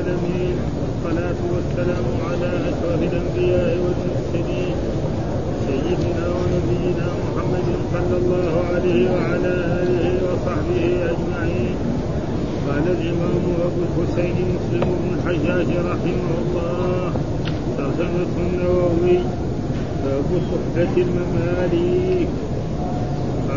العالمين. والصلاة والسلام على أشرف الأنبياء والمرسلين. سيدنا ونبينا محمد صلى الله عليه وعلى آله وصحبه أجمعين. قال الإمام أبو الحسين مسلم بن الحجاج رحمه الله ترجمة النووي باب صحبة المماليك.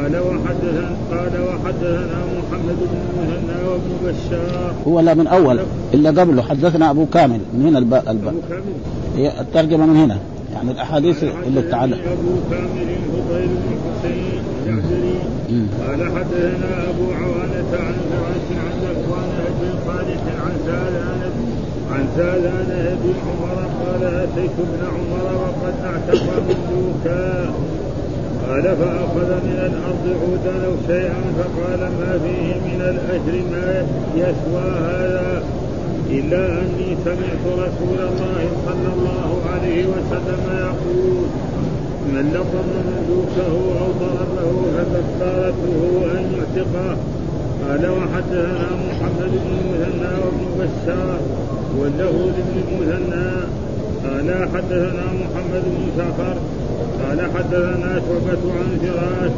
قال وحدثنا قال وحدثنا محمد بن المثنى وابن بشار. هو لا من أول إلا قبله حدثنا أبو كامل من هنا الباء الباء أبو كامل. هي الترجمة من هنا يعني الأحاديث اللي تعلق أبو كامل فضيل بن حسين الجعفري قال حدثنا أبو عوانة عن فراس عن ذكوان بن صالح عن سالان عن سالان بن عمر قال أتيت ابن عمر وقد اعتق مملوكا قال فأخذ من الأرض عودا أو شيئا فقال ما فيه من الأجر ما يسوى هذا إلا أني سمعت رسول الله صلى الله عليه وسلم يقول من لطم مملوكه أو ضربه فكفارته أن يعتقه. قال وحدثنا محمد بن المثنى وابن بشار وله لابن المثنى. قال حدثنا محمد بن جعفر قال حدثنا شعبة عن فراش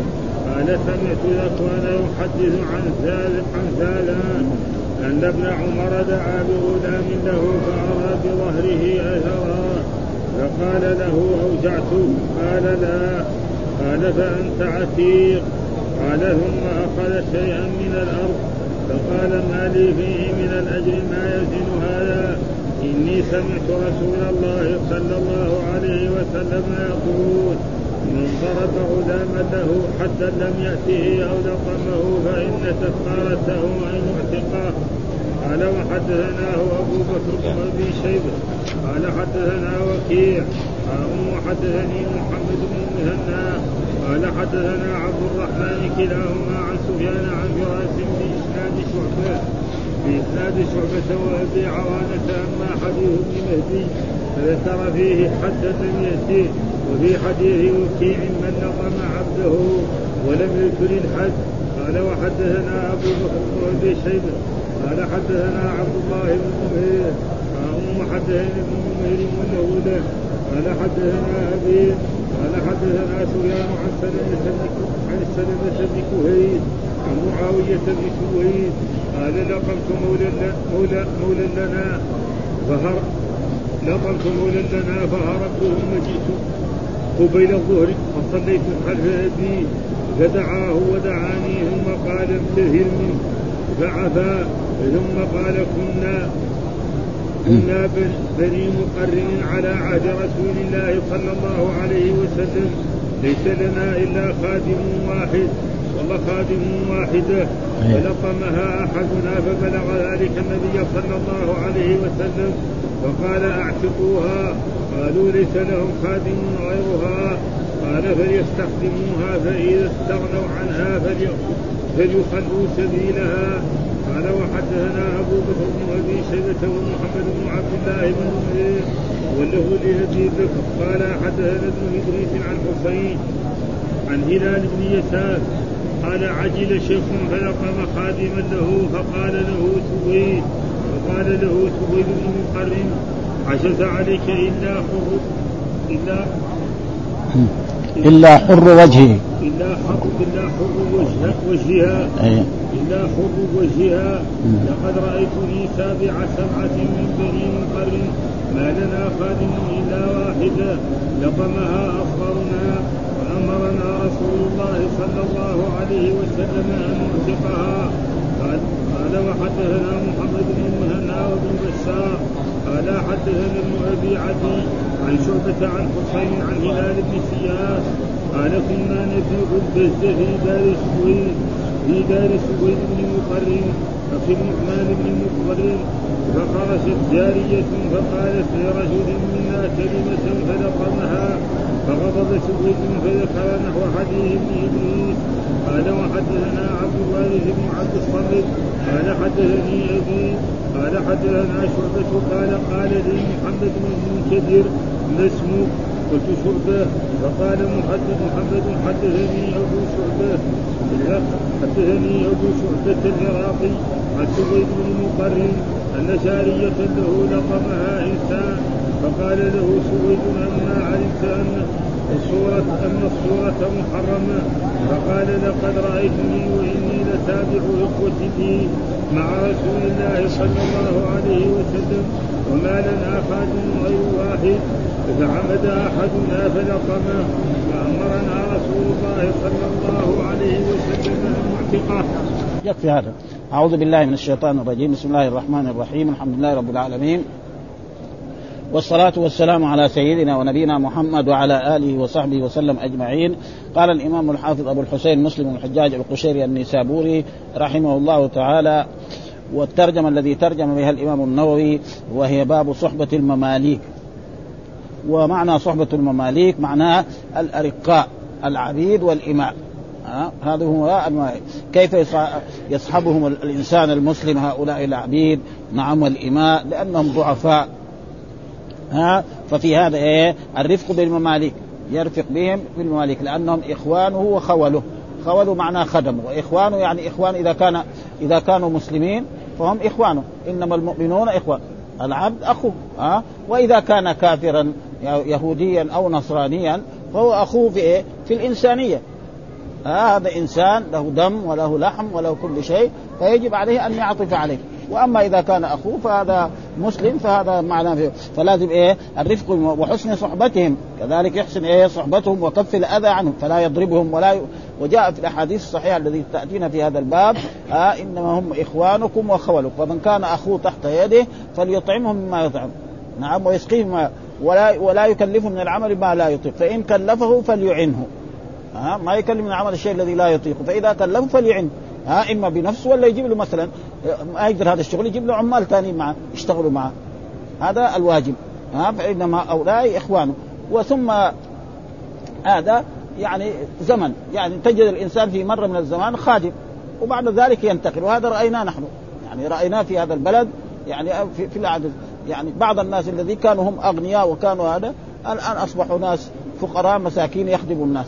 قال سمعت ذكوان يحدث عن عن ثالان أن ابن عمر دعا بغلام له فأرى بظهره أثرا فقال له أوجعت؟ قال لا. قال فأنت عتيق. قال ثم أخذ شيئا من الأرض. فقال ما لي فيه من الأجر ما يزن هذا؟ إني سمعت رسول الله صلى الله عليه وسلم يقول من ضرب له حتى لم يأته أو لقمه فإن كفارته أن يعتقه قال وحدثناه أبو بكر بن أبي شيبة. قال حدثنا وكيع. وحدثني محمد بن المثنى قال حدثنا عبد الرحمن كلاهما عن سفيان عن فراس بإسناد شعبة. بإسناد شعبة وأبي عوانة أما حديث ابن مهدي فذكر فيه حد لم يأتيه وفي حديث وكيع من لطم عبده ولم يذكر الحد قال وحدثنا أبو بكر بن شيبة قال حدثنا عبد الله بن مهير قال حدثنا ابن مهير وله له قال حدثنا أبي. قال حدثنا سفيان عن سلمة عن سلمة بن كهيل عن معاوية بن سويد قال لقمت مولى لنا فهر لقمت مولى لنا فهربت ثم جئت قبيل الظهر فصليت خلف أبي فدعاه ودعاني ثم قال ابتهر منه فعفا ثم قال كنا كنا بني مقرن على عهد رسول الله صلى الله عليه وسلم ليس لنا إلا خادم واحد والله خادم واحدة. فلطمها أحدنا فبلغ ذلك النبي صلى الله عليه وسلم فقال أعتقوها؟ قالوا ليس لهم خادم غيرها. قال فليستخدموها فإذا استغنوا عنها فليخلوا سبيلها. قال وحدثنا أبو بكر بن أبي شيبة ومحمد بن عبد الله بن نمير وله لأبي بكر. قال حدثنا ابن إدريس عن حسين عن هلال بن يسار قال عجل شيخ فلقم خادما له فقال له سويد فقال له سويد بن مقرن عجز عليك إلا حر إلا إلا حر وجهه إلا حر إلا حر وجه وجهها. إلا حر وجهها. لقد رأيتني سابع سبعة من بني مقرن. ما لنا خادم إلا واحدة لقمها أصغرنا امرنا رسول الله صلى الله عليه وسلم أن نعتقها قال وحدثنا محمد بن المهنا وابن بشار. قال حدثنا ابن أبي عدي عن شعبة عن حسين عن هلال بن سياس. قال كنا نبيع البز في دار سويد في دار سويد بن مقرن ففي النعمان بن مقرن فخرجت جارية فقالت لرجل منا كلمة فلقمها فغضب سويد فذكر نحو حديث ابن ابليس قال وحدثنا عبد الوارث بن عبد الصمد. قال حدثني أبي. قال حدثنا شعبة. قال قال لي محمد بن المنكدر ما اسمك قلت شعبة. فقال محدث محمد حدثني أبو شعبة. حدثني أبو شعبة العراقي عن سويد بن مقرن أن سارية له لطمها إنسان. فقال له سويد أما علمت أن الصورة أن الصورة محرمة فقال لقد رأيتني وإني لتابع إخوتي مع رسول الله صلى الله عليه وسلم وما لنا خادم غير واحد فعمد أحدنا فلطمه فأمرنا رسول الله صلى الله عليه وسلم أن نعتقه. يكفي هذا. أعوذ بالله من الشيطان الرجيم، بسم الله الرحمن الرحيم، الحمد لله رب العالمين. والصلاة والسلام على سيدنا ونبينا محمد وعلى آله وصحبه وسلم أجمعين. قال الإمام الحافظ أبو الحسين مسلم الحجاج القشيري النيسابوري رحمه الله تعالى والترجمة الذي ترجم بها الإمام النووي وهي باب صحبة المماليك. ومعنى صحبة المماليك معناه الأرقاء العبيد والإماء. هذا هو كيف يصحبهم الإنسان المسلم هؤلاء العبيد؟ نعم والإماء لأنهم ضعفاء. ها؟ ففي هذا إيه؟ الرفق بالمماليك يرفق بهم بالمماليك لأنهم إخوانه وخوله. خوله معناه خدم وإخوانه يعني إخوان إذا كان إذا كانوا مسلمين فهم إخوانه. إنما المؤمنون اخوان العبد أخوه ها؟ وإذا كان كافرا يهوديا أو نصرانيا فهو أخوه في إيه؟ في الإنسانية. هذا إنسان له دم وله لحم وله كل شيء فيجب عليه أن يعطف عليه. وأما إذا كان أخوه فهذا مسلم فهذا معناه فيه. فلازم إيه؟ الرفق وحسن صحبتهم. كذلك يحسن إيه؟ صحبتهم وكف الأذى عنهم فلا يضربهم ولا ي... وجاء في الأحاديث الصحيحة الذي تأتينا في هذا الباب آه إنما هم إخوانكم وخولكم. فمن كان أخوه تحت يده فليطعمهم مما يطعم. نعم ويسقيهم ولا ولا يكلفه من العمل ما لا يطيق. فإن كلفه فليعنه. ها ما يكلم من العمل الشيء الذي لا يطيقه فإذا كلفه فليعنه. ها إما بنفسه ولا يجيب له مثلا ما يقدر هذا الشغل يجيب له عمال ثانيين معه يشتغلوا معه. هذا الواجب ها فإنما هؤلاء إخوانه. وثم هذا يعني زمن يعني تجد الإنسان في مرة من الزمان خادم وبعد ذلك ينتقل وهذا رايناه نحن. يعني رايناه في هذا البلد يعني في, في العدد. يعني بعض الناس الذي كانوا هم أغنياء وكانوا هذا الآن أصبحوا ناس فقراء مساكين يخدموا الناس.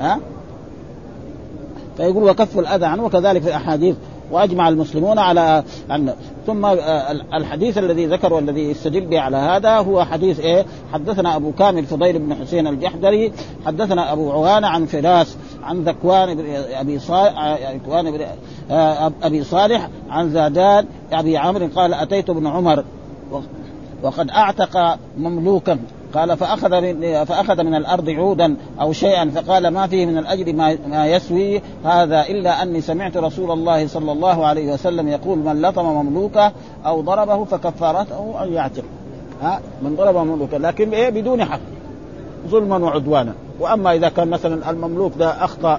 ها؟ فيقول وكف الاذى عنه وكذلك في الأحاديث وأجمع المسلمون على ان ثم الحديث الذي ذكر والذي يستدل به على هذا هو حديث إيه؟ حدثنا أبو كامل فضيل بن حسين الجحدري حدثنا أبو عوانة عن فراس عن ذكوان بن أبي صالح ذكوان بن أبي صالح عن زادان أبي عمرو قال أتيت ابن عمر وقد أعتق مملوكا قال فأخذ من فأخذ من الأرض عودا أو شيئا فقال ما فيه من الأجر ما, ما يسوي هذا إلا أني سمعت رسول الله صلى الله عليه وسلم يقول من لطم مملوكه أو ضربه فكفارته أن يعتق. ها؟ من ضرب مملوكه. لكن إيه؟ بدون حق. ظلما وعدوانا. وأما إذا كان مثلا المملوك ده أخطأ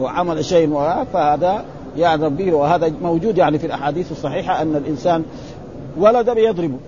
وعمل شيء فهذا يعذب به. وهذا موجود يعني في الأحاديث الصحيحة أن الإنسان ولد بيضربه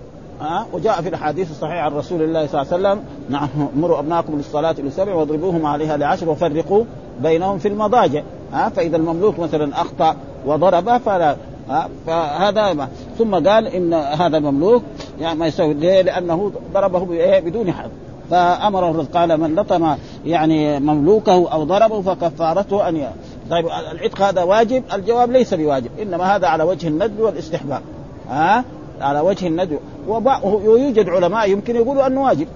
ها؟ وجاء في الأحاديث الصحيحة عن رسول الله صلى الله عليه وسلم نعم مروا أبناءكم للصلاة لسبع واضربوهم عليها لعشر وفرقوا بينهم في المضاجع. ها؟ فإذا المملوك مثلا أخطأ وضرب فلا ها؟ فهذا ما. ثم قال إن هذا المملوك يعني ما يسوي ليه؟ لأنه ضربه بدون حد فأمر الرسول قال من لطم يعني مملوكه أو ضربه فكفارته أن طيب العتق هذا واجب؟ الجواب ليس بواجب إنما هذا على وجه الندب والاستحباب. ها؟ على وجه الندب ويوجد علماء يمكن يقولوا أنه واجب.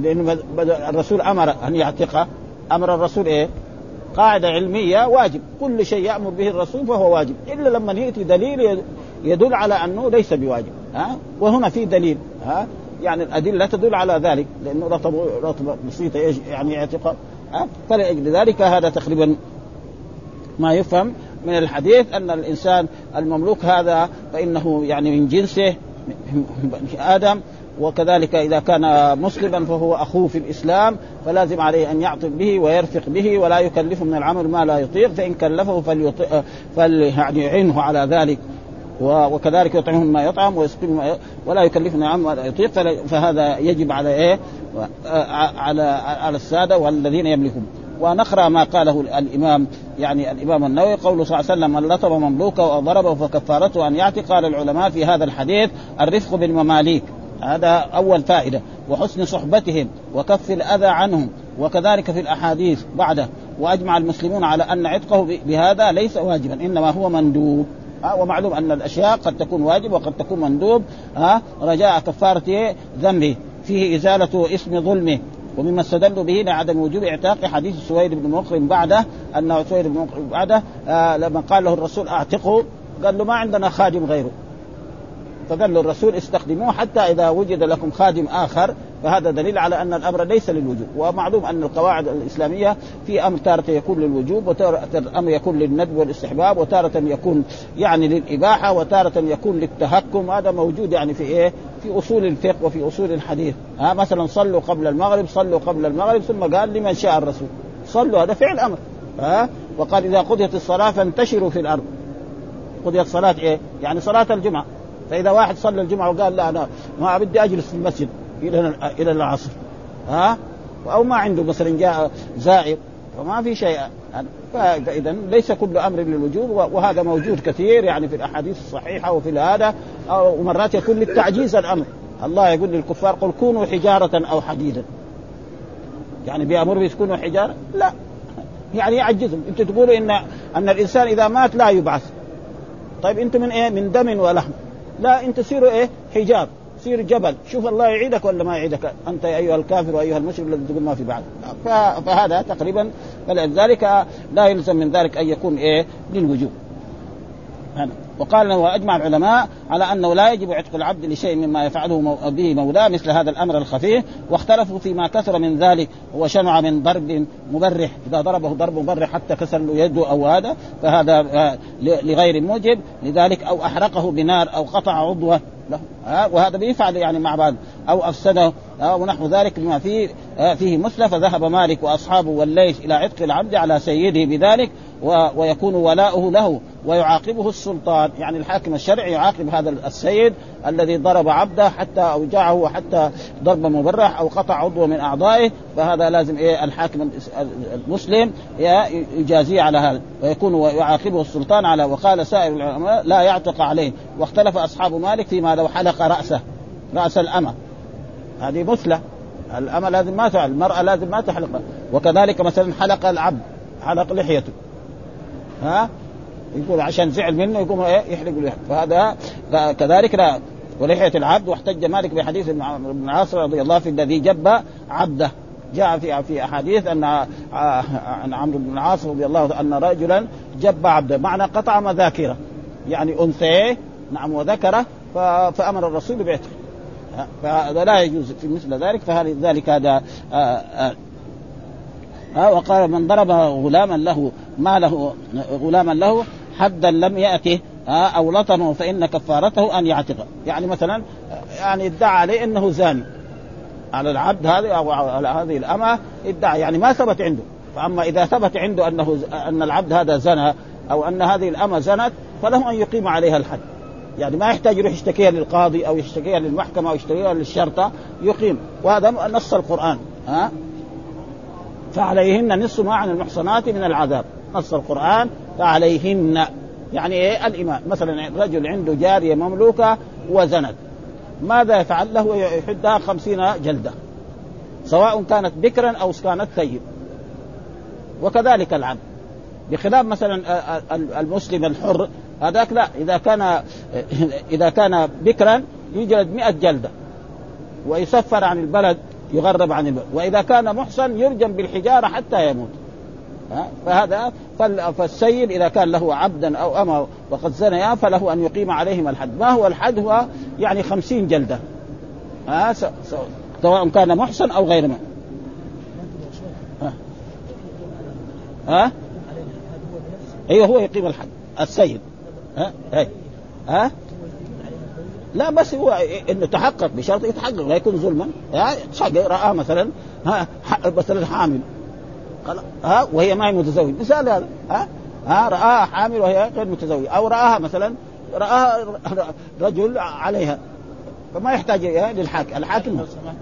لأن الرسول أمر أن يعتقه أمر الرسول إيه؟ قاعدة علمية واجب. كل شيء يأمر به الرسول فهو واجب. إلا لما يأتي دليل يدل على أنه ليس بواجب. ها؟ وهنا في دليل. ها؟ يعني الأدلة تدل على ذلك. لأنه رطب رطب بسيطة يعني اعتقاء ها؟ فلأجل ذلك هذا تقريبا ما يفهم. من الحديث أن الإنسان المملوك هذا فإنه يعني من جنسه آدم وكذلك إذا كان مسلما فهو أخوه في الإسلام فلازم عليه أن يعطف به ويرفق به ولا يكلفه من العمل ما لا يطيق فإن كلفه فليطيق فليعنه على ذلك وكذلك يطعمهم ما يطعم ويسقيهم ولا يكلفهم من العمل ما لا يطيق فهذا يجب على إيه؟ على على السادة والذين يملكون ونقرأ ما قاله الإمام يعني الإمام النووي قوله صلى الله عليه وسلم من لطم مملوكه أو ضربه فكفارته أن يعتق قال العلماء في هذا الحديث الرفق بالمماليك. هذا أول فائدة. وحسن صحبتهم وكف الأذى عنهم. وكذلك في الأحاديث بعده وأجمع المسلمون على أن عتقه بهذا ليس واجبا إنما هو مندوب. ومعلوم أن الأشياء قد تكون واجب وقد تكون مندوب. ها رجاء كفارة ذنبه. فيه إزالة اسم ظلمه. ومما استدلوا به لعدم وجوب اعتاق حديث سويد بن مقرن بعده انه سويد بن مقرن بعده آه لما قال له الرسول أعتقه قال له ما عندنا خادم غيره. فقال له الرسول استخدموه حتى إذا وجد لكم خادم آخر فهذا دليل على أن الأمر ليس للوجوب. ومعلوم أن القواعد الإسلامية في أمر تارة يكون للوجوب وتارة أمر يكون للندب والاستحباب وتارة يكون يعني للإباحة وتارة يكون للتهكم. هذا موجود يعني في إيه؟ في أصول الفقه وفي أصول الحديث. ها مثلا صلوا قبل المغرب صلوا قبل المغرب ثم قال لمن شاء الرسول. صلوا هذا فعل أمر. ها؟ وقال إذا قضيت الصلاة فانتشروا في الأرض. قضيت صلاة إيه؟ يعني صلاة الجمعة. فإذا واحد صلى الجمعة وقال لا أنا ما بدي أجلس في المسجد إلى إلى العصر. ها؟ أو ما عنده مثلا جاء زائر فما في شيء. فاذا ليس كل أمر للوجوب وهذا موجود كثير يعني في الأحاديث الصحيحة وفي هذا ومرات يكون للتعجيز الأمر. الله يقول للكفار قل كونوا حجارة أو حديدا. يعني بيأمر يكونوا حجارة؟ لا. يعني يعجزهم. أنتم تقولوا ان أن الإنسان إذا مات لا يبعث. طيب أنتم من إيه؟ من دم ولحم لا انت تصيروا إيه؟ حجاب. تصير جبل. شوف الله يعيدك ولا ما يعيدك؟ أنت أيها الكافر وأيها المشرك الذي تقول ما في بعد. فهذا تقريبا فلذلك لا يلزم من ذلك أن يكون إيه؟ للوجوب. وقال واجمع العلماء على أنه لا يجب عتق العبد لشيء مما يفعله به مولاه مثل هذا الأمر الخفيف واختلفوا فيما كثر من ذلك هو شنع من ضرب مبرح. إذا ضربه ضرب مبرح حتى كسر له يده أو هذا فهذا لغير موجب. لذلك أو أحرقه بنار أو قطع عضوة له وهذا بيفعل يعني مع بعض. أو أفسده. ونحو ذلك بما فيه فيه مثله فذهب مالك وأصحابه والليث إلى عتق العبد على سيده بذلك ويكون ولاؤه له. ويعاقبه السلطان. يعني الحاكم الشرعي يعاقب هذا السيد الذي ضرب عبده حتى أوجعه وحتى ضرب مبرح أو قطع عضو من أعضائه. فهذا لازم إيه الحاكم المسلم يجازيه على هذا. ويكون يعاقبه السلطان على وقال سائر العلماء لا يعتق عليه. واختلف أصحاب مالك فيما لو حلق رأسه رأس الأمة. هذه مثلة. الأمة لازم ما تفعل المرأة لازم ما تحلق. وكذلك مثلا حلق العبد حلق لحيته. ها؟ يقول عشان زعل منه يقوم إيه؟ يحلق له. فهذا كذلك لا. ولحية العبد واحتج مالك بحديث ابن عاصر رضي الله في الذي جب عبده. جاء في في أحاديث ان عن عمرو بن العاص رضي الله عنه أن رجلا جب عبده. معنى قطع مذاكرة. يعني انثيه نعم وذكره فأمر الرسول بعتقه فهذا لا يجوز في مثل ذلك. فلذلك هذا آآ آآ آه وقال من ضرب غلاما له ما له غلاما له حدا لم يأته آه أو لطمه فإن كفارته أن يعتق. يعني مثلا يعني ادعى عليه أنه زاني. على العبد هذا أو على هذه الأمة ادعى يعني ما ثبت عنده. فأما إذا ثبت عنده أنه أن العبد هذا زنى أو أن هذه الأمة زنت فله أن يقيم عليها الحد. يعني ما يحتاج يروح يشتكيها للقاضي أو يشتكيها للمحكمة أو يشتكيها للشرطة يقيم. وهذا نص القرآن. ها؟ فعليهن نصف ما عن المحصنات من العذاب. نص القرآن. فعليهن. يعني إيه؟ الإيمان. مثلا رجل عنده جارية مملوكة وزنت. ماذا يفعل له؟ يحدها خمسين جلدة. سواء كانت بكرا أو كانت ثيب وكذلك العبد بخلاف مثلا المسلم الحر هذاك لا. إذا كان إذا كان بكرا يجلد 100 جلدة. ويسفر عن البلد يغرب عن البلد. وإذا كان محصن يرجم بالحجارة حتى يموت. فهذا فالسيد إذا كان له عبدا أو اما وقد زنيا فله أن يقيم عليهم الحد. ما هو الحد؟ هو يعني خمسين جلدة. ها؟ سواء كان محصن أو غير محصن. ها؟ أيوه هو يقيم الحد. السيد ها؟ هي. ها؟ لا بس هو إنه تحقق بشرط يتحقق لا يكون ظلما. شقي رأى مثلا ها؟ مثلا حامل. ها وهي ما هي متزوجة. مثال هذا ها ها رآها حامل وهي غير متزوجة. أو رآها مثلا رآها رجل عليها. فما يحتاج للحاكم. الحاكم لو سمحت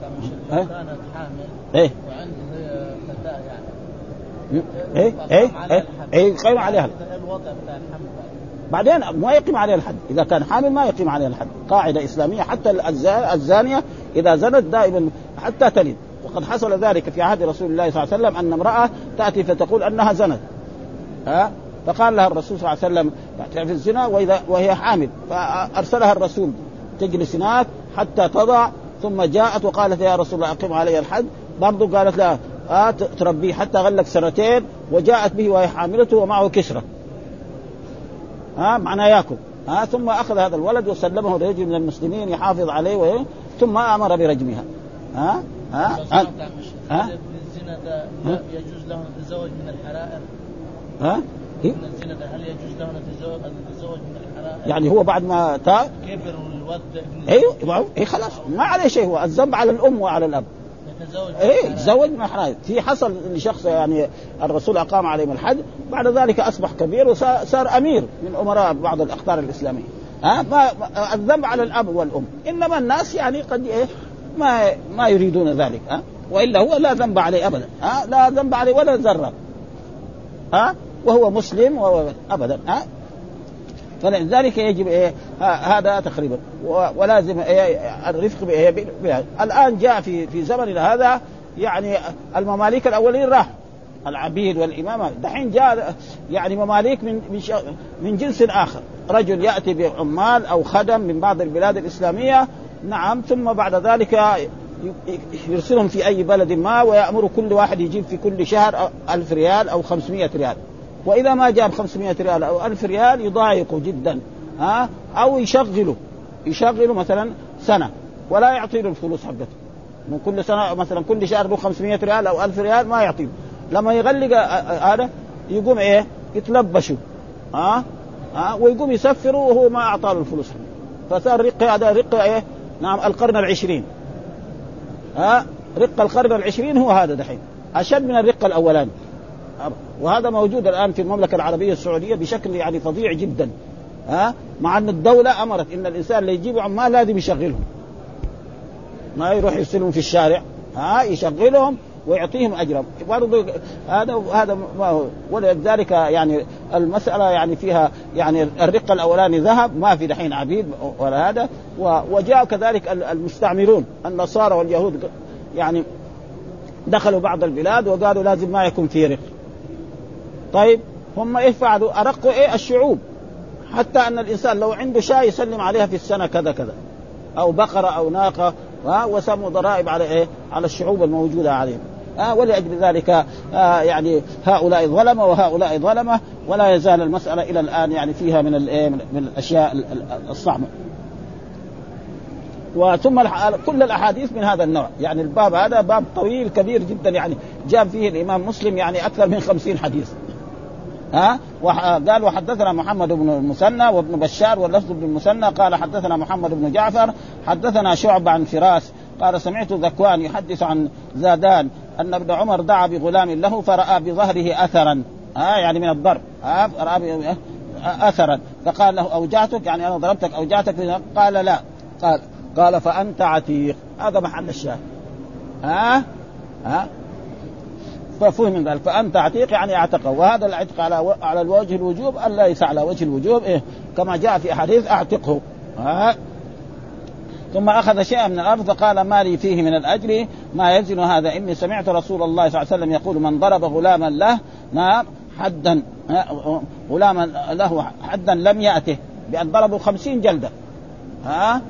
كانت حامل إيه. وعندها فتاة يعني. إيه إيه إيه إيه قيم عليها الوضع بتاع الحمل بعدين ما يقيم عليها الحد. إذا كان حامل ما يقيم عليها الحد. قاعدة إسلامية حتى الزانية إذا زنت دائما حتى تلد. وقد حصل ذلك في عهد رسول الله صلى الله عليه وسلم أن امرأة تأتي فتقول أنها زنت. ها؟ فقال لها الرسول صلى الله عليه وسلم تعرف الزنا واذا وهي حامل. فأرسلها الرسول تجلس هناك حتى تضع. ثم جاءت وقالت يا رسول الله أقم علي الحد. برضو قالت لا آه تربيه حتى غلق سنتين. وجاءت به وهي حاملته ومعه كسرة. ها؟ آه معناه ياكل. ها؟ آه ثم أخذ هذا الولد وسلمه لرجل من المسلمين يحافظ عليه ثم آمر برجمها. ها؟ ها؟ ها, ها؟ الزنا ده يجوز له ان يتزوج من الحرائر؟ ها؟ الزنا ده هل يجوز له ان يتزوج ان يتزوج من الحرائر؟ يعني هو بعد ما تاب كبر والولد أيوه اي خلاص. ما عليه شيء هو. الذنب على الأم وعلى الأب. إيه؟ يتزوج من الحرائر. في حصل لشخص يعني الرسول أقام عليهم الحد بعد ذلك أصبح كبير وصار أمير من أمراء بعض الاقطار الإسلامية. ها؟ ما الذنب على الأب والأم. إنما الناس يعني قد إيه؟ ما ما يريدون ذلك ها؟ وإلا هو لا ذنب عليه ابدا ها؟ لا ذنب عليه ولا ذرة ها؟ وهو مسلم وهو ابدا ها؟ فلذلك يجب إيه هذا تقريبا ولازم إيه الرفق بإيه بها. الآن جاء في في زمننا هذا يعني المماليك الأولين راحوا العبيد والإمامة دحين جاء يعني مماليك من من من جنس آخر. رجل يأتي بعمال أو خدم من بعض البلاد الإسلامية نعم ثم بعد ذلك يرسلهم في أي بلد ما ويأمر كل واحد يجيب في كل شهر ألف ريال أو 500 ريال. وإذا ما جاب 500 ريال أو 1000 ريال يضايقه جدا ها أو يشغله يشغله مثلا سنة ولا يعطي له الفلوس حقته. من كل سنة مثلا كل شهر له 500 ريال أو 1000 ريال ما يعطيه. لما يغلق هذا يقوم إيه؟ يتلبشوا ها ها ويقوم يسفره وهو ما أعطى له الفلوس. فصار رقه هذا رقه إيه؟ نعم القرن العشرين. ها؟ رق القرن العشرين هو هذا دحين. أشد من الرق الاولاني وهذا موجود الآن في المملكة العربية السعودية بشكل يعني فظيع جدا. ها؟ مع أن الدولة أمرت إن الإنسان اللي يجيب عمال لازم يشغلهم. ما يروح يرسلهم في الشارع. ها؟ يشغلهم. ويعطيهم أجرهم. برضه هذا هذا ما هو. ولذلك يعني المسألة يعني فيها يعني الرق الأولاني ذهب ما في دحين عبيد ولا هذا. وجاء كذلك المستعمرون النصارى واليهود يعني دخلوا بعض البلاد وقالوا لازم ما يكون في رق. طيب هم إيش فعلوا؟ أرقوا إيه؟ الشعوب. حتى أن الإنسان لو عنده شاة يسلم عليها في السنة كذا كذا. أو بقرة أو ناقة ها وسموا ضرائب على إيه؟ على الشعوب الموجودة عليهم. آه ولأجل ذلك آه يعني هؤلاء ظلمة وهؤلاء ظلمة ولا يزال المسألة إلى الآن يعني فيها من من الأشياء الصعبة. وثم كل الأحاديث من هذا النوع. يعني الباب هذا باب طويل كبير جدا يعني جاب فيه الإمام مسلم يعني أكثر من خمسين حديث ها؟ قال وحدثنا محمد بن المثنى وابن بشار واللفظ بن المثنى. قال حدثنا محمد بن جعفر حدثنا شعب عن فراس. قال سمعت ذكوان يحدث عن زادان أن ابن عمر دعا بغلام له فرأى بظهره اثرا. ها؟ يعني من الضرب. ها؟ راى اثرا. فقال له أوجعتك؟ يعني أنا ضربتك أوجعتك قال لا. قال قال فأنت عتيق. هذا محل الشاهد. ها؟ ها؟ ففهم من ذلك. فأنت عتيق يعني أعتقه. وهذا العتق على على الوجه الوجوب ان ليس على وجه الوجوب إيه كما جاء في أحاديث أعتقه. ها؟ ثم أخذ شيئا من الأرض فقال ما لي فيه من الأجر؟ ما يزن هذا؟ إني سمعت رسول الله صلى الله عليه وسلم يقول من ضرب غلاما له نعم حدا غلاما له حدا لم يأته بأن ضربوا خمسين جلده ها؟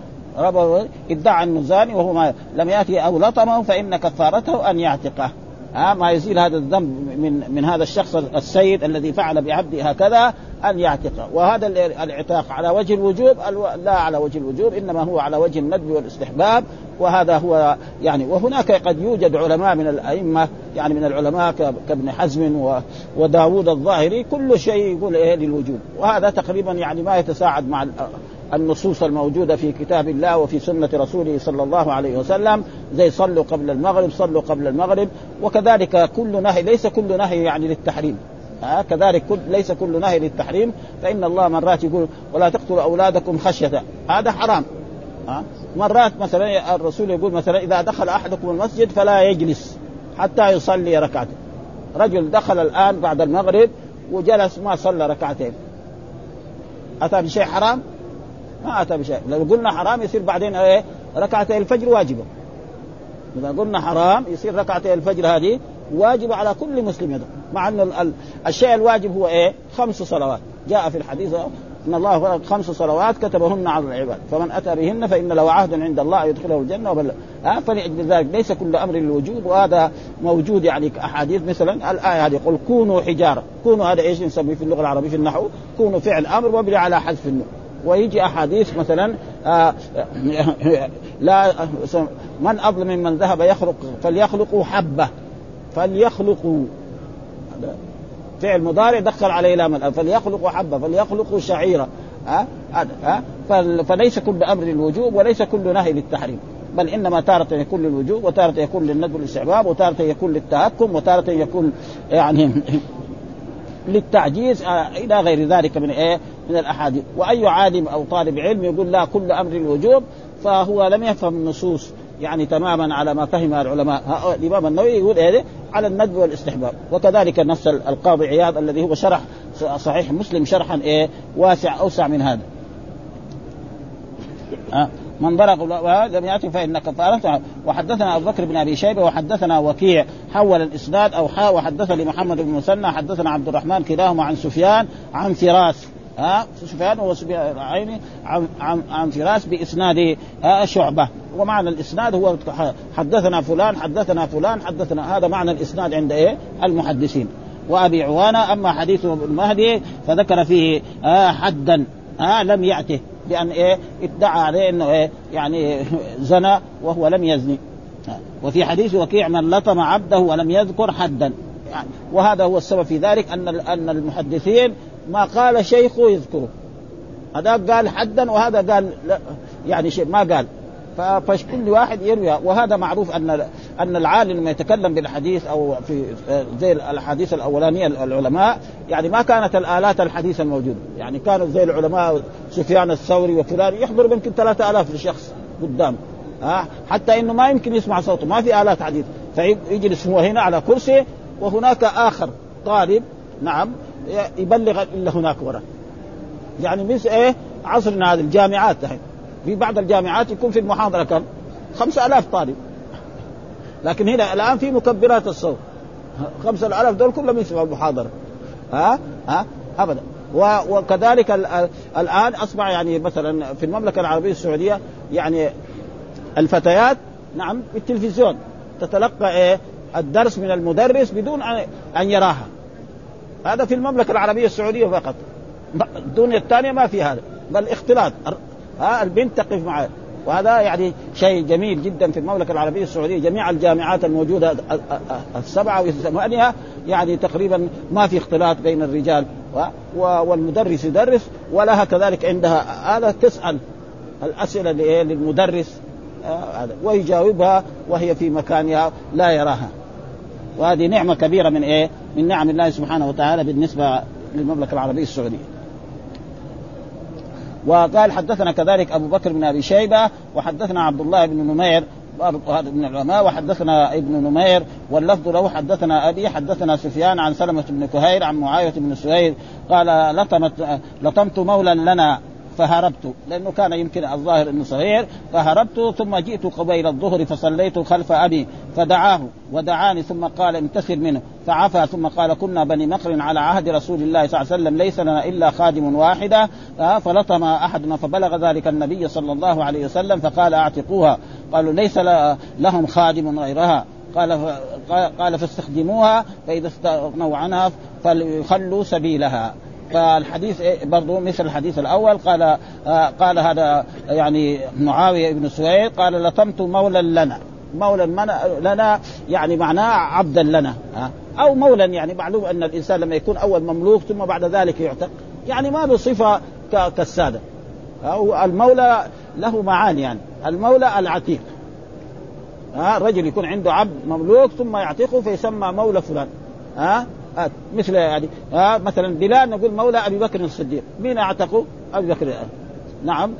ادعى انه زاني وهو ما لم ياتي أو لطمه فإن كفارته أن يعتقه. ها ما يزيل هذا الذنب من من هذا الشخص السيد الذي فعل بعبده هكذا أن يعتقه وهذا الإعتاق على وجه الوجوب لا على وجه الوجوب إنما هو على وجه الندب والاستحباب. وهذا هو يعني وهناك قد يوجد علماء من الأئمة يعني من العلماء كابن حزم وداوود الظاهري كل شيء يقول إيه للوجوب. وهذا تقريبا يعني ما يتساعد مع النصوص الموجودة في كتاب الله وفي سنة رسوله صلى الله عليه وسلم. زي صلوا قبل المغرب صلوا قبل المغرب. وكذلك كل نهي ليس كل نهي يعني للتحريم. ها؟ كذلك كل ليس كل نهي للتحريم فإن الله مرات يقول ولا تقتلوا أولادكم خشية. هذا حرام. ها؟ مرات مثلا الرسول يقول مثلا إذا دخل أحدكم المسجد فلا يجلس حتى يصلي ركعتين. رجل دخل الآن بعد المغرب وجلس ما صلى ركعتين. أتى بشيء حرام؟ ما أتى بشيء. لو قلنا حرام يصير بعدين إيه؟ ركعتي الفجر واجبة. إذا قلنا حرام يصير ركعتي الفجر هذه واجبه على كل مسلم يدخل مع أن الشيء الواجب هو إيه؟ خمس صلوات. جاء في الحديث أن الله فرض خمس صلوات كتبهن على العباد. فمن أتى بهن فإن له عهد عند الله يدخله الجنة وبل ها؟ فلأجل ذلك. ليس كل أمر للوجوب وهذا موجود يعني احاديث مثلا. الآية هذه يقول كونوا حجارة. كونوا هذا إيش؟ نسميه في اللغة العربية في النحو. كونوا فعل أمر مبني على حذف النون. ويجي أحاديث مثلا آه لا من أظلم ممن ذهب يخلق فليخلقوا حبة. فليخلقوا. فعل مضارع دخل عليه لام الأب فليخلقوا حبة فليخلقوا شعيرة. ها؟ ها؟ فليس كل أمر للوجوب وليس كل نهي للتحريم. بل إنما تارة يكون للوجوب وتارة يكون للندب والاستحباب وتارة يكون للتهكم وتارة يكون يعني للتعجيز آه، إلى غير ذلك من إيه؟ من الأحاديث. وأي عالم أو طالب علم يقول لا كل أمر الوجوب فهو لم يفهم النصوص يعني تماما على ما فهمها العلماء. الإمام النووي يقول إيه؟ على الندب والاستحباب. وكذلك نفس القاضي عياض الذي هو شرح صحيح مسلم شرحا إيه واسع أوسع من هذا. أه من ضرب لم يأتي فان كفارته وحدثنا أبو بكر بن أبي شيبة وحدثنا وكيع حول الإسناد أو حا وحدثني محمد بن مسنى حدثنا عبد الرحمن كلاهما عن سفيان عن فراس. ها سفيان هو سفيان عيني عن عن عن فراس باسناد شعبة. ومعنى الإسناد هو حدثنا فلان حدثنا فلان حدثنا هذا معنى الإسناد عند إيه؟ المحدثين. وأبي عوانة أما حديث ابن مهدي فذكر فيه حدا آه لم يأته بأن إيه؟ ادعى عليه إنه إيه؟ يعني زنى وهو لم يزني. وفي حديث وكيع من لطم عبده ولم يذكر حدا. يعني وهذا هو السبب في ذلك أن أن المحدثين ما قال شيخ يذكره. هذا قال حدا وهذا قال لا يعني شيء ما قال. فكل واحد يروي وهذا معروف أن أن العالم لما يتكلم بالحديث أو في زي الأحاديث الأولانية العلماء يعني ما كانت الآلات الحديثه الموجوده يعني كانوا زي العلماء سفيان الثوري وفلان يحضر يمكن 3000 لشخص قدام. ها حتى إنه ما يمكن يسمع صوته ما في آلات حديث. فيجلس هو هنا على كرسي وهناك آخر طالب نعم يبلغ إلا هناك ورا يعني مثل إيه عصرنا هذه الجامعات دحين. في بعض الجامعات يكون في المحاضرة كم؟ خمسة ألاف طالب. لكن هنا الآن في مكبرات الصوت. خمسة ألاف دول كلهم يسمعوا المحاضرة. ها؟ ها؟ أبدا. وكذلك الآن أصبح يعني مثلا في المملكة العربية السعودية يعني الفتيات نعم بالتلفزيون تتلقى إيه الدرس من المدرس بدون أن يراها. هذا في المملكة العربية السعودية فقط. الدنيا الثانية ما في هذا. بل اختلاط. ها البنت تقف معه. وهذا يعني شيء جميل جدا في المملكة العربية السعودية. جميع الجامعات الموجودة السبعة وثمانيه يعني تقريبا ما في اختلاط بين الرجال. والمدرس يدرس ولها كذلك عندها هذا تسأل الأسئلة للمدرس. هذا. ويجاوبها وهي في مكانها لا يراها. وهذه نعمة كبيرة من إيه؟ من نعم الله سبحانه وتعالى بالنسبة للمملكة العربية السعودية. وقال حدثنا كذلك أبو بكر بن أبي شيبة وحدثنا عبد الله بن نمير هذا من العلماء وحدثنا ابن نمير واللفظ له حدثنا أبي حدثنا سفيان عن سلمة بن كهير عن معاوية بن سهيل قال لطمت لطمت مولا لنا فهربت لأنه كان يمكن الظاهر إنه صغير فهربت ثم جئت قبيل الظهر فصليت خلف أبي فدعاه ودعاني ثم قال امتثل منه فعفى ثم قال كنا بني مقر على عهد رسول الله صلى الله عليه وسلم ليس لنا إلا خادم واحدة فلطم أحدنا فبلغ ذلك النبي صلى الله عليه وسلم فقال أعتقوها قالوا ليس لهم خادم غيرها قال قال فاستخدموها فإذا استغنوا عنها فليخلوا سبيلها. فالحديث إيه برضه مثل الحديث الأول قال آه قال هذا يعني معاوية بن سويد قال لطمت مولا لنا. مولا لنا يعني معناه عبدا لنا أو مولا يعني معلوم أن الإنسان لما يكون أول مملوك ثم بعد ذلك يعتق. يعني ما بصفه كالسادة. أو المولى له معاني يعني. المولى العتيق. ها رجل يكون عنده عبد مملوك ثم يعتقه فيسمى مولى فلان. ها آه مثل يعني آه مثلا بلال نقول مولى أبي بكر الصديق. مين اعتقوا؟ أبي بكر. نعم.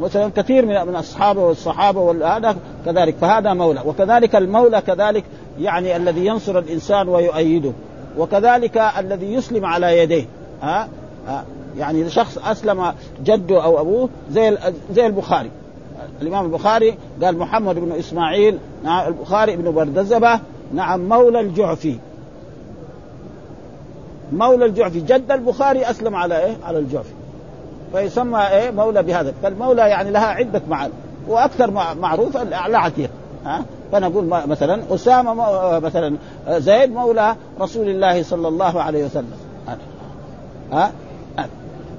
مثلا كثير من من أصحابه والصحابة وهذا كذلك. فهذا مولى. وكذلك المولى كذلك يعني الذي ينصر الإنسان ويؤيده. وكذلك الذي يسلم على يديه. ها؟ ها؟ يعني شخص أسلم جده أو أبوه زي زي البخاري. الإمام البخاري قال محمد بن إسماعيل نعم البخاري بن بردزبة نعم مولى الجعفي. مولى الجعفي جد البخاري أسلم على إيه؟ على الجعفي. فيسمى إيه؟ مولى بهذا. فالمولى يعني لها عدة معاني وأكثر معروف الاعلى عتيق. ها؟ فنقول مثلا أسامة مثلا زيد مولى رسول الله صلى الله عليه وسلم. ها؟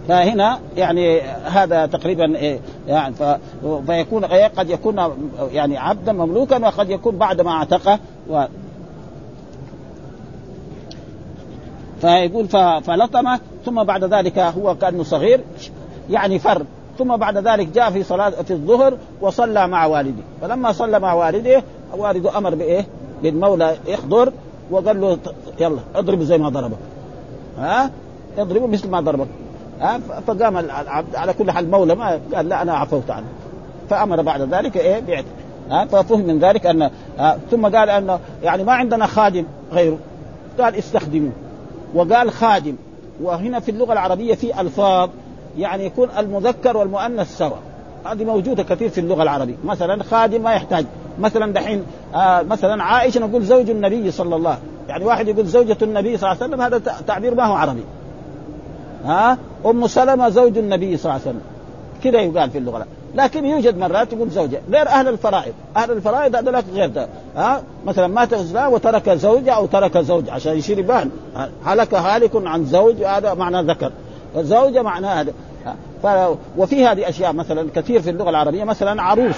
فهنا يعني هذا تقريبا إيه؟ يعني فيكون إيه؟ قد يكون يعني عبدا مملوكا وقد يكون بعد ما اعتقه و فيقول فلطمه ثم بعد ذلك هو كأنه صغير يعني فر. ثم بعد ذلك جاء في صلاه في الظهر وصلى مع والده. فلما صلى مع والده والده أمر بإيه؟ للمولى يحضر وقال له يلا اضربه زي ما ضربه ها؟ اضربه مثل ما ضربك. ها؟ فقام العبد على كل حال مولى ما قال لا أنا عفوت عنه. فأمر بعد ذلك إيه؟ بعتق ها؟ ففهم من ذلك ان ثم قال انه يعني ما عندنا خادم غيره. قال استخدموه. وقال خادم وهنا في اللغة العربية في ألفاظ يعني يكون المذكر والمؤنث سوا هذه موجودة كثير في اللغة العربية. مثلا خادم ما يحتاج. مثلا دحين آه مثلا عائشة نقول زوج النبي صلى الله عليه يعني واحد يقول زوجة النبي صلى الله عليه وسلم هذا تعبير ما هو عربي. ها؟ أم سلمة زوج النبي صلى الله عليه وسلم. كذا يقال في اللغة. لكن يوجد مرات يقول زوجة. غير أهل الفرائض. أهل الفرائض هذول غير ده. ها؟ مثلا مات إنسان وترك زوجة أو ترك زوج عشان يشير يبان. هلك هالك عن زوج هذا معنى ذكر. الزوجة معناه هذا. ف... وفي هذه أشياء مثلا كثير في اللغة العربية مثلا عروس.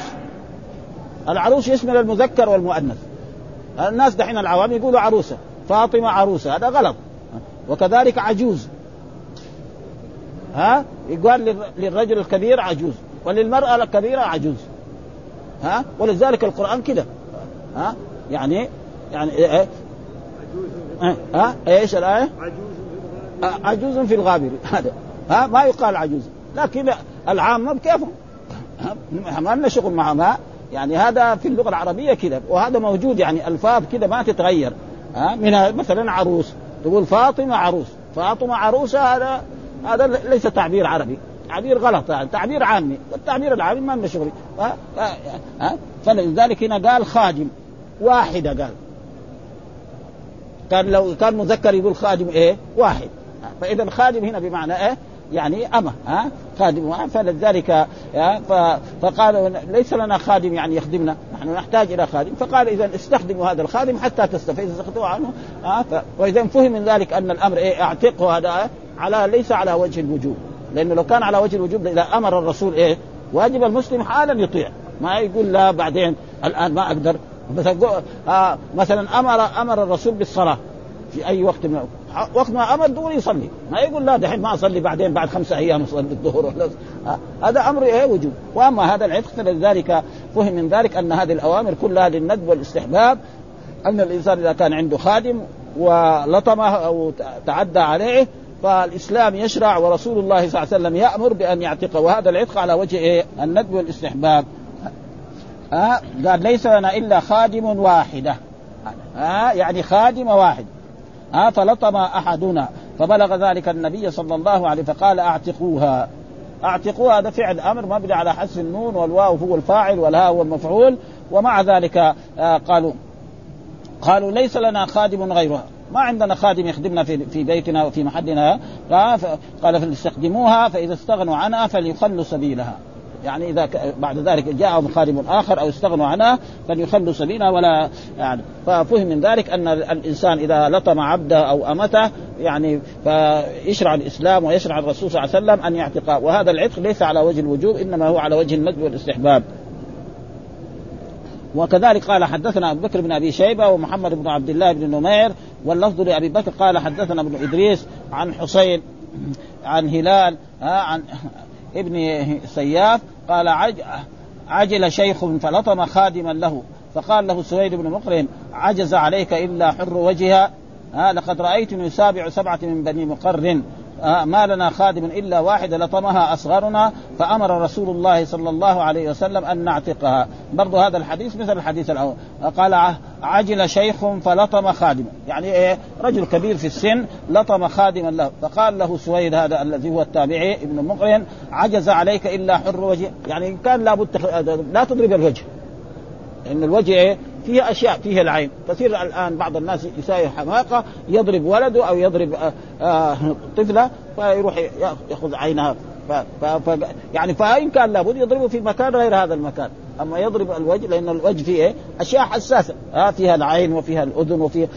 العروس يشمل المذكر والمؤنث. الناس دحين العوام يقولوا عروسة. فاطمة عروسة. هذا غلط. وكذلك عجوز. ها؟ يقال للرجل الكبير عجوز. وللمرأة الكبيرة عجوز. ها؟ ولذلك القرآن كده. ها؟ يعني يعني إيه, إيه؟ ها؟ إيش الآية؟ عجوز في الغابر. هذا. ها؟ ما يقال عجوز. لكن العامة بكيفهم ما لنا شغل معهم ها يعني هذا في اللغة العربية كده. وهذا موجود يعني ألفاظ كده ما تتغير. ها؟ من مثلا عروس. تقول فاطمة عروس. فاطمة عروسة هذا هذا ليس تعبير عربي. تعبير غلط يعني تعبير عامي والتعبير العامي ما لنا شغل. فلذلك هنا قال خادم واحدة قال. كان لو كان مذكر يقول خادم إيه؟ واحد. فإذا خادم هنا بمعنى إيه؟ يعني أمة ها؟ خادم فلذلك فقال ليس لنا خادم يعني يخدمنا نحن نحتاج إلى خادم. فقال إذا استخدموا هذا الخادم حتى تستفيد استخدموا عنه وإذا فهم من ذلك أن الأمر إيه؟ أعتقه هذا على ليس على وجه الوجوب. لأنه لو كان على وجه الوجوب إذا أمر الرسول إيه؟ واجب المسلم حالا يطيع. ما يقول لا بعدين الآن ما مثلا آه مثلا أمر أمر الرسول بالصلاة في أي وقت من وقت ما أمر دغري يصلي. ما يقول لا دحين ما أصلي بعدين بعد خمسة أيام أصلي الظهر. ولا هذا أمر إيه؟ وجوب. وأما هذا العتق فلذلك فهم من ذلك أن هذه الأوامر كلها للندب والاستحباب. أن الإنسان إذا كان عنده خادم ولطمه أو تعدى عليه فالإسلام يشرع ورسول الله صلى الله عليه وسلم يأمر بأن يعتقه وهذا العتق على وجه إيه؟ الندب والاستحباب. ها؟ قال ليس لنا إلا خادم واحدة. ها؟ يعني خادم واحد. ها؟ فلطم أحدنا فبلغ ذلك النبي صلى الله عليه فقال أعتقوها. اعتقوها هذا فعل أمر مبني على حذف النون والواو هو الفاعل والهاء هو المفعول ومع ذلك آه قالوا قالوا ليس لنا خادم غيرها. ما عندنا خادم يخدمنا في في بيتنا وفي محلنا قال فليستخدموها فإذا استغنوا عنها فليخلوا سبيلها. يعني إذا بعد ذلك جاءهم خادم آخر أو استغنوا عنها فليخلوا سبيلها ولا يعني. ففهم من ذلك أن الإنسان إذا لطم عبده أو أمته يعني فيشرع الإسلام ويشرع الرسول صلى الله عليه وسلم أن يعتق. وهذا العتق ليس على وجه الوجوب إنما هو على وجه الندب والإستحباب. وكذلك قال حدثنا أبو بكر بن أبي شيبة ومحمد بن عبد الله بن نمير واللفظ لأبي بكر قال حدثنا ابن إدريس عن حسين عن هلال عن ابن سياف قال عجل شيخ فلطم خادما له فقال له سويد بن مقرن عجز عليك إلا حر وجهها؟ ها لقد رأيتني يسابع سبعة من بني مقرن. ما لنا خادم إلا واحد لطمها أصغرنا فأمر رسول الله صلى الله عليه وسلم أن نعتقها. برضو هذا الحديث مثل الحديث الأول. قال عجل شيخ فلطم خادما يعني إيه؟ رجل كبير في السن لطم خادما له. فقال له سويد هذا الذي هو التابعي ابن مقرن عجز عليك إلا حر وجه. يعني كان لابد لا تضرب الوجه. لأن الوجه إيه؟ فيها أشياء فيها العين. تصير الآن بعض الناس يساوي حماقة يضرب ولده أو يضرب آه، آه، طفلة فيروح يأخذ عينها. ف... ف... ف... يعني فإن كان لابد يضربه في مكان غير هذا المكان. أما يضرب الوجه لأن الوجه فيه إيه؟ أشياء حساسة. ها فيها العين وفيها الأذن وفيها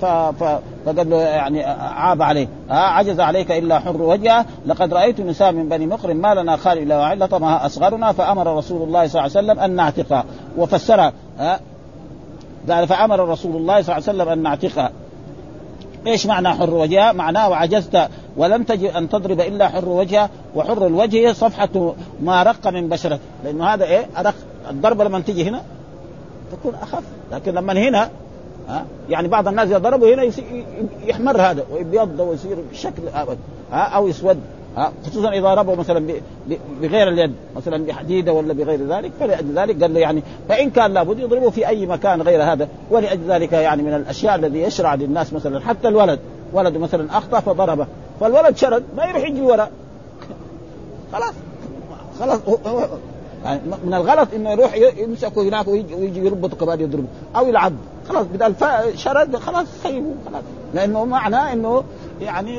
ف... ف... فقال له يعني عاب عليه. ها عجز عليك إلا حر وجهه. لقد رأيت نساء من بني مقر ما لنا خال إلا وعين لطمها أصغرنا فأمر رسول الله صلى الله عليه وسلم أن نعتقها. وفسرها. ها قال فأمر رسول الله صلى الله عليه وسلم أن نعتقها إيش معنى حر وجهها؟ معناه وعجزت ولم تجد أن تضرب إلا حر وجهها وحر الوجه صفحة ما رق من بشرته لأنه هذا إيه؟ أرق. الضربه لما تجي هنا تكون أخف. لكن لما هنا ها؟ يعني بعض الناس إذا ضربوا هنا يحمر هذا ويبيض ويصير بشكل أبد ها؟ أو يسود. ها خصوصا إذا ربوا مثلا بغير اليد مثلا بحديدة ولا بغير ذلك فلأجل ذلك قال له يعني فإن كان لابد يضربه في أي مكان غير هذا ولأجل ذلك يعني من الأشياء الذي يشرع للناس مثلا حتى الولد ولد مثلا أخطأ فضربه فالولد شرد ما يروح يجري وراء. خلاص خلاص يعني من الغلط إنه يروح يمسكه هناك ويجي يربط كمان يضربه أو يلعب. خلاص بدل شرد خلاص سيبه خلاص. لأنه معناه إنه يعني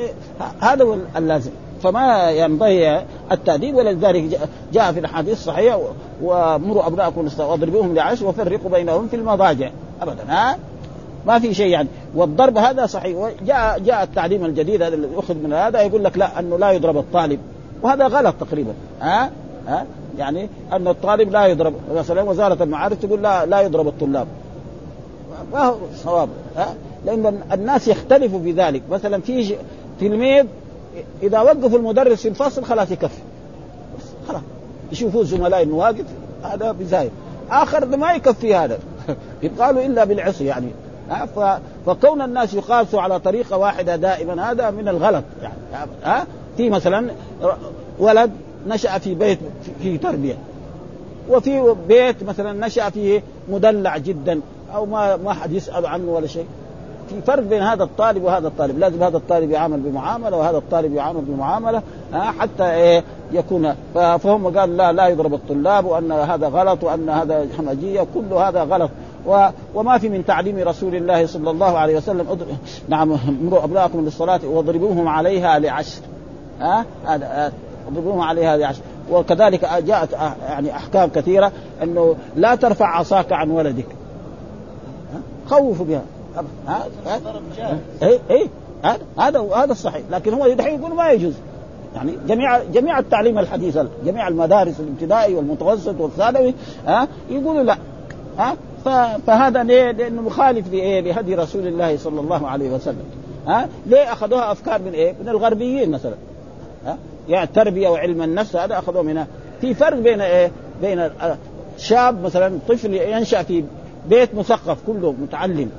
هذا هو اللازم. فما ينبغي التأديب ولذلك جاء في الأحاديث الصحيحة ومروا أبناءكم واضربوهم لعشر وفرقوا بينهم في المضاجع. أبدا ها؟ ما في شيء يعني. والضرب هذا صحيح. وجاء جاء التعليم الجديد هذا الذي اخذ من هذا يقول لك لا أنه لا يضرب الطالب. وهذا غلط تقريبا. ها؟ ها؟ يعني أن الطالب لا يضرب. مثلا وزارة المعارف تقول لا لا يضرب الطلاب. ما هو صواب ها؟ لأن الناس يختلفوا في ذلك. مثلا في تلميذ إذا وقفوا المدرس في الفصل خلاص يكفي. خلاص. يشوفوا الزملاء انه واقف هذا بزايد. آخر ما يكفي هذا. يبقى إلا بالعصي يعني. فكون الناس يقاسوا على طريقة واحدة دائما هذا من الغلط يعني. ها؟ في مثلا ولد نشأ في بيت في تربية. وفي بيت مثلا نشأ فيه مدلع جدا أو ما ما حد يسأل عنه ولا شيء. في فرق بين هذا الطالب وهذا الطالب. لازم هذا الطالب يعامل بمعاملة وهذا الطالب يعامل بمعاملة حتى إيه يكون فهم قال لا لا يضرب الطلاب وأن هذا غلط وأن هذا همجيه كل هذا غلط. وما في من تعليم رسول الله صلى الله عليه وسلم. نعم امروا ابناءكم للصلاة واضربوهم عليها لعشر. ها هذا اضربوهم عليها لعشر. وكذلك جاءت يعني أحكام كثيرة أنه لا ترفع عصاك عن ولدك. خوفوا بها. ها اي اي هذا هذا الصحيح لكن هو دحين يقول ما يجوز يعني جميع جميع التعليم الحديث جميع المدارس الابتدائي والمتوسط والثانوي ها يقولوا لا ها فهذا ليه؟ لأنه مخالف لإيه؟ لهدي رسول الله صلى الله عليه وسلم ها ليه أخذوها أفكار من إيه؟ من الغربيين مثلا ها يعني التربيه وعلم النفس هذا أخذوه منها في فرق بين إيه؟ بين شاب مثلا طفل ينشأ في بيت مثقف كله متعلم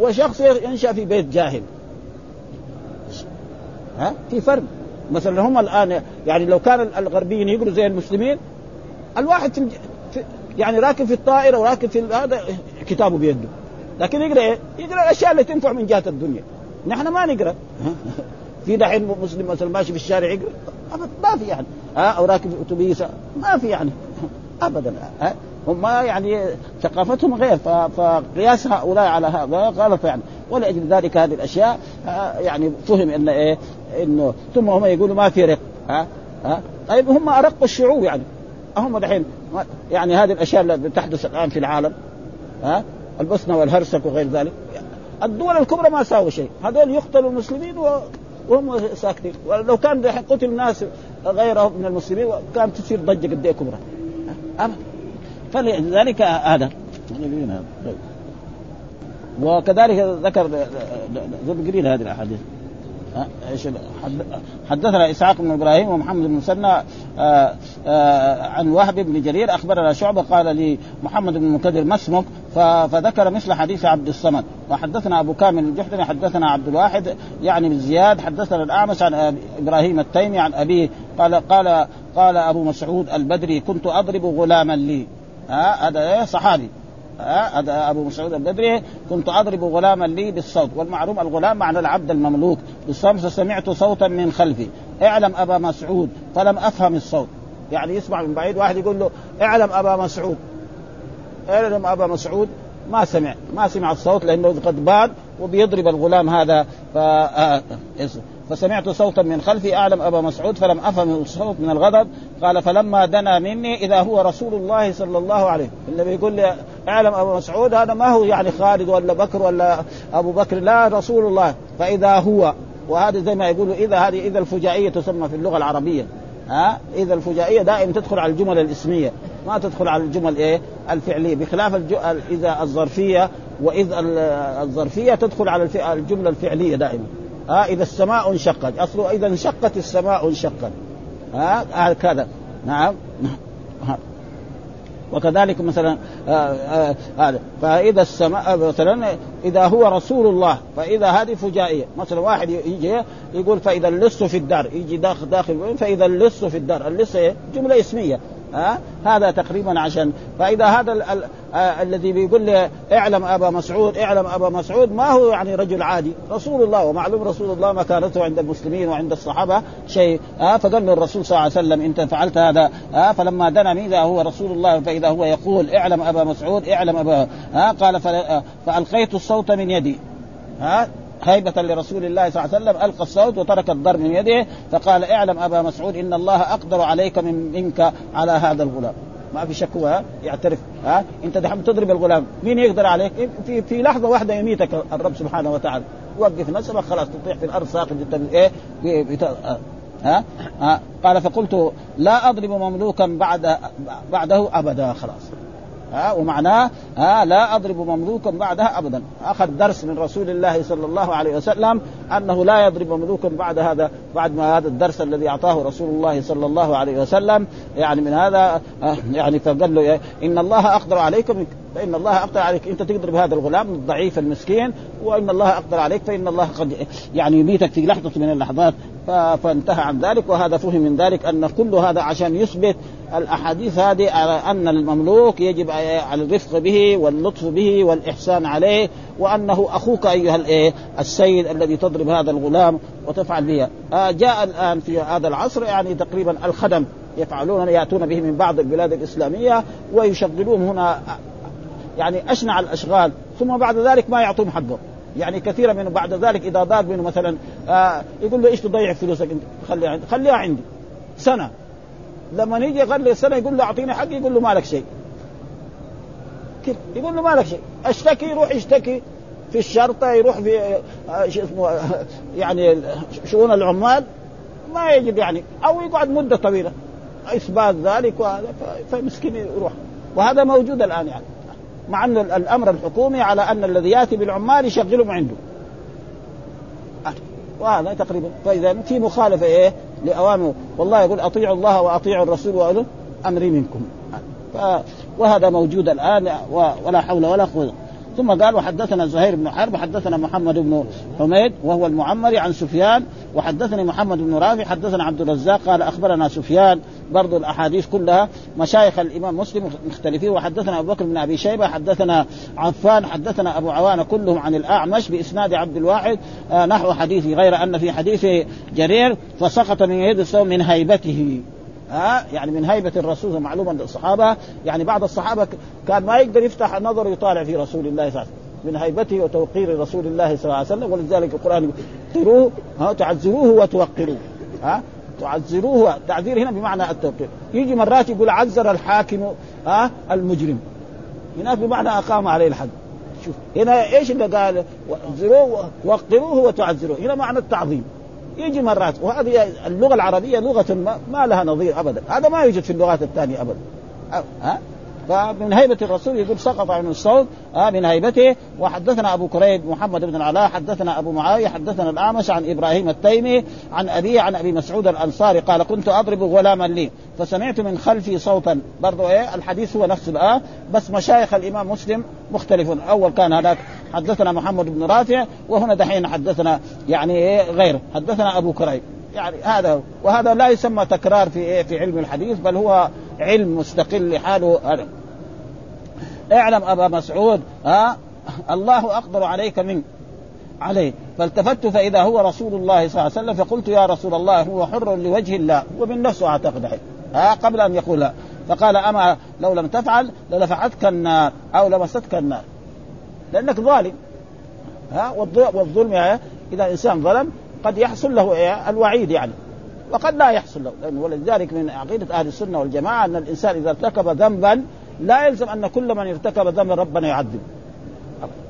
وشخص ينشأ في بيت جاهل. ها؟ في فرق. مثلا هم الآن يعني لو كان الغربيين يقروا زي المسلمين الواحد في يعني راكب في الطائرة وراكب في هذا كتابه بيده. لكن يقرأ إيه؟ يقرأ الأشياء اللي تنفع من جهة الدنيا. نحن ما نقرأ. في دحين مسلم مثلا ماشي في الشارع يقرأ. ما في يعني. ها؟ أو راكب أتوبيس. ما في يعني. ابدا. ها؟ هم يعني ثقافتهم غير فقياس هؤلاء على هذا غلط يعني. ولأجل ذلك هذه الأشياء يعني فهم إن إيه إنه ثم هم يقولوا ما في رق ها ها. طيب هم أرق الشعوب يعني. هم دحين يعني هذه الأشياء اللي تحدث الآن في العالم ها البوسنه والهرسك وغير ذلك. الدول الكبرى ما ساووا شيء. هذول يقتلوا المسلمين وهم ساكتين. ولو كان قتل ناس غيرهم من المسلمين كانت تصير ضجة قد إيه كبرى. أبدا. فلذلك هذا. وكذلك ذكر ذو هذه الأحاديث. إيش حدثنا إسحاق بن إبراهيم ومحمد بن مسنى آه، آه، عن وهب بن جرير أخبرنا شعبة قال لي محمد بن مكدر ما اسمك؟ فذكر مثل حديث عبد الصمد. وحدثنا أبو كامل الجحدري حدثنا عبد الواحد يعني بن زياد حدثنا الأعمش عن إبراهيم التيمي عن أبيه قال قال قال أبو مسعود البدري كنت أضرب غلاما لي. هذا إيه صحابي هذا ابو مسعود البدري كنت اضرب غلاما لي بالصوت والمعروف الغلام معنى العبد المملوك بالصوت فسمعت صوتا من خلفي اعلم ابا مسعود فلم افهم الصوت يعني يسمع من بعيد واحد يقول له اعلم ابا مسعود اعلم ابا مسعود ما سمع ما سمع الصوت لأنه قد بان وبيضرب الغلام هذا ف... فسمعت صوتا من خلفي أعلم أبا مسعود فلم أفهم الصوت من الغضب. قال فلما دنا مني إذا هو رسول الله صلى الله عليه النبي يقول لي أعلم أبا مسعود هذا ما هو يعني خالد ولا بكر ولا أبو بكر؟ لا رسول الله. فإذا هو وهذا زي ما يقولوا إذا هذه إذا الفجائية تسمى في اللغة العربية. ها؟ إذا الفجائية دائما تدخل على الجمل الإسمية. ما تدخل على الجمل إيه؟ الفعلية. بخلاف. إذا الظرفية واذا الظرفية تدخل على الجملة الفعلية دائما. ها إذا السماء انشقت. أصله إذا انشقت السماء انشقت. ها هكذا نعم. وكذلك مثلا آه، آه، هذا. فإذا السماء مثلا إذا هو رسول الله فإذا هذه فجائية. مثلا واحد يجي يقول فإذا اللص في الدار يجي داخل داخل فإذا اللص في الدار. اللص جملة اسمية. ها؟ هذا تقريبا عشان. فإذا هذا ال ال آه الذي بيقول لي اعلم أبا مسعود اعلم أبا مسعود ما هو يعني رجل عادي. رسول الله ومعلوم رسول الله مكانته عند المسلمين وعند الصحابة شيء. آه فقال له الرسول صلى الله عليه وسلم انت فعلت هذا. آه فلما دنا اذا هو رسول الله فإذا هو يقول اعلم أبا مسعود اعلم أبا. آه قال آه، فألقيت الصوت من يدي. ها؟ هيبة لرسول الله صلى الله عليه وسلم ألقى الصوت وترك الضرب من يده فقال اعلم أبا مسعود إن الله أقدر عليك من منك على هذا الغلام. ما في شك هو يعترف ها؟ أنت دحين تضرب الغلام مين يقدر عليك؟ في في لحظة واحدة يميتك الرب سبحانه وتعالى. وقف نفسك خلاص تطيح في الأرض ساقط انت إيه؟ ها؟ ها؟ قال فقلت لا أضرب مملوكا بعد بعده أبدا خلاص. ها ومعناه ها لا أضرب مملوكا بعدها ابدا. أخذ درس من رسول الله صلى الله عليه وسلم أنه لا يضرب مملوكا بعد هذا بعد ما هذا الدرس الذي أعطاه رسول الله صلى الله عليه وسلم. يعني من هذا يعني فقال له إن الله أقدر عليكم فإن الله أقدر عليك. أنت تضرب هذا الغلام الضعيف المسكين وإن الله أقدر عليك فإن الله قد يعني يميتك في لحظة من اللحظات. فانتهى عن ذلك وهذا فهم من ذلك أن كل هذا عشان يثبت الأحاديث هذه على أن المملوك يجب على الرفق به واللطف به والإحسان عليه وأنه أخوك أيها الايه السيد الذي تضرب هذا الغلام وتفعل به. آه جاء الآن في هذا العصر يعني تقريبا الخدم يفعلون يأتون به من بعض البلاد الإسلامية ويشغلون هنا يعني أشنع الأشغال ثم بعد ذلك ما يعطون حقه يعني كثيرا من بعد ذلك إذا ضاق منه مثلا آه يقول له إيش تضيع فلوسك أنت؟ خليها عندي خليها عندي. سنة. لما يجي يغلي السنة يقول له أعطيني حقي يقول له ما لك شيء يقول له ما لك شيء. أشتكي يروح يشتكي. في الشرطة يروح في آه، شو اسمه يعني شؤون العمال. ما يجد يعني. أو يقعد مدة طويلة. إثبات ذلك وهذا فمسكين يروح. وهذا موجود الآن يعني. مع أن الأمر الحكومي على أن الذي يأتي بالعمال يشغلهم عنده. وهذا تقريبا. فإذا في مخالفة إيه؟ لاوامره والله يقول أطيعوا الله وأطيعوا الرسول وأولو امري منكم. وهذا موجود الآن ولا حول ولا قوة. ثم قال وحدثنا زهير بن حرب وحدثنا محمد بن حميد وهو المعمري عن سفيان وحدثني محمد بن رافع حدثنا عبد الرزاق قال أخبرنا سفيان برضو الأحاديث كلها مشايخ الإمام مسلم مختلفين وحدثنا أبو بكر بن أبي شيبة حدثنا عفان حدثنا أبو عوانة كلهم عن الأعمش بإسناد عبد الواحد آه نحو حديثه غير أن في حديث جرير فسقط من يد الصوم من هيبته. ها يعني من هيبة الرسول معلومه الصحابه يعني بعض الصحابة كان ما يقدر يفتح نظره يطالع في رسول الله صلى الله عليه وسلم. من هيبته وتوقير رسول الله صلى الله عليه وسلم ولذلك القرآن يقول ها تعزروه وتوقروه. ها تعزروه. تعذير هنا بمعنى التوقير. يجي مرات يقول عزر الحاكم ها المجرم. هناك بمعنى أقام عليه الحد. شوف هنا إيش اللي قال؟ وعزروه وقروه وتعزروه. هنا معنى التعظيم. يجي مرات وهذه اللغة العربية لغة ما, ما لها نظير ابدا. هذا ما يوجد في اللغات الثانية ابدا. ها؟ فمن هيبة الرسول يقول سقط عن الصوت آه من هيبته. وحدثنا أبو كريب محمد بن العلاء حدثنا أبو معاوية حدثنا الأعمش عن إبراهيم التيمي عن أبي عن أبي مسعود الأنصاري قال كنت أضرب غلاما لي. فسمعت من خلفي صوتا. برضو إيه الحديث هو نفس الآن بس مشايخ الإمام مسلم مختلفون أول كان هذاك حدثنا محمد بن رافع وهنا دحين حدثنا يعني إيه غيره. حدثنا أبو كريب. يعني هذا وهذا لا يسمى تكرار في إيه في علم الحديث بل هو علم مستقل لحاله هذا. اعلم أبا مسعود ها؟ الله أقدر عليك منك. عليه. فالتفت فإذا هو رسول الله صلى الله عليه وسلم فقلت يا رسول الله هو حر لوجه الله ومن نفسه أعتقد. ها؟ قبل أن يقولها فقال أما لو لم تفعل للفعتك النار أو لمستك النار. لأنك ظالم. ها؟ والظلم إذا إنسان ظلم قد يحصل له إيه؟ الوعيد يعني. وقد لا يحصل له. لأن ولذلك من عقيدة أهل السنة والجماعة أن الإنسان إذا ارتكب ذنبا لا يلزم أن كل من ارتكب ذنبا ربنا يعذبه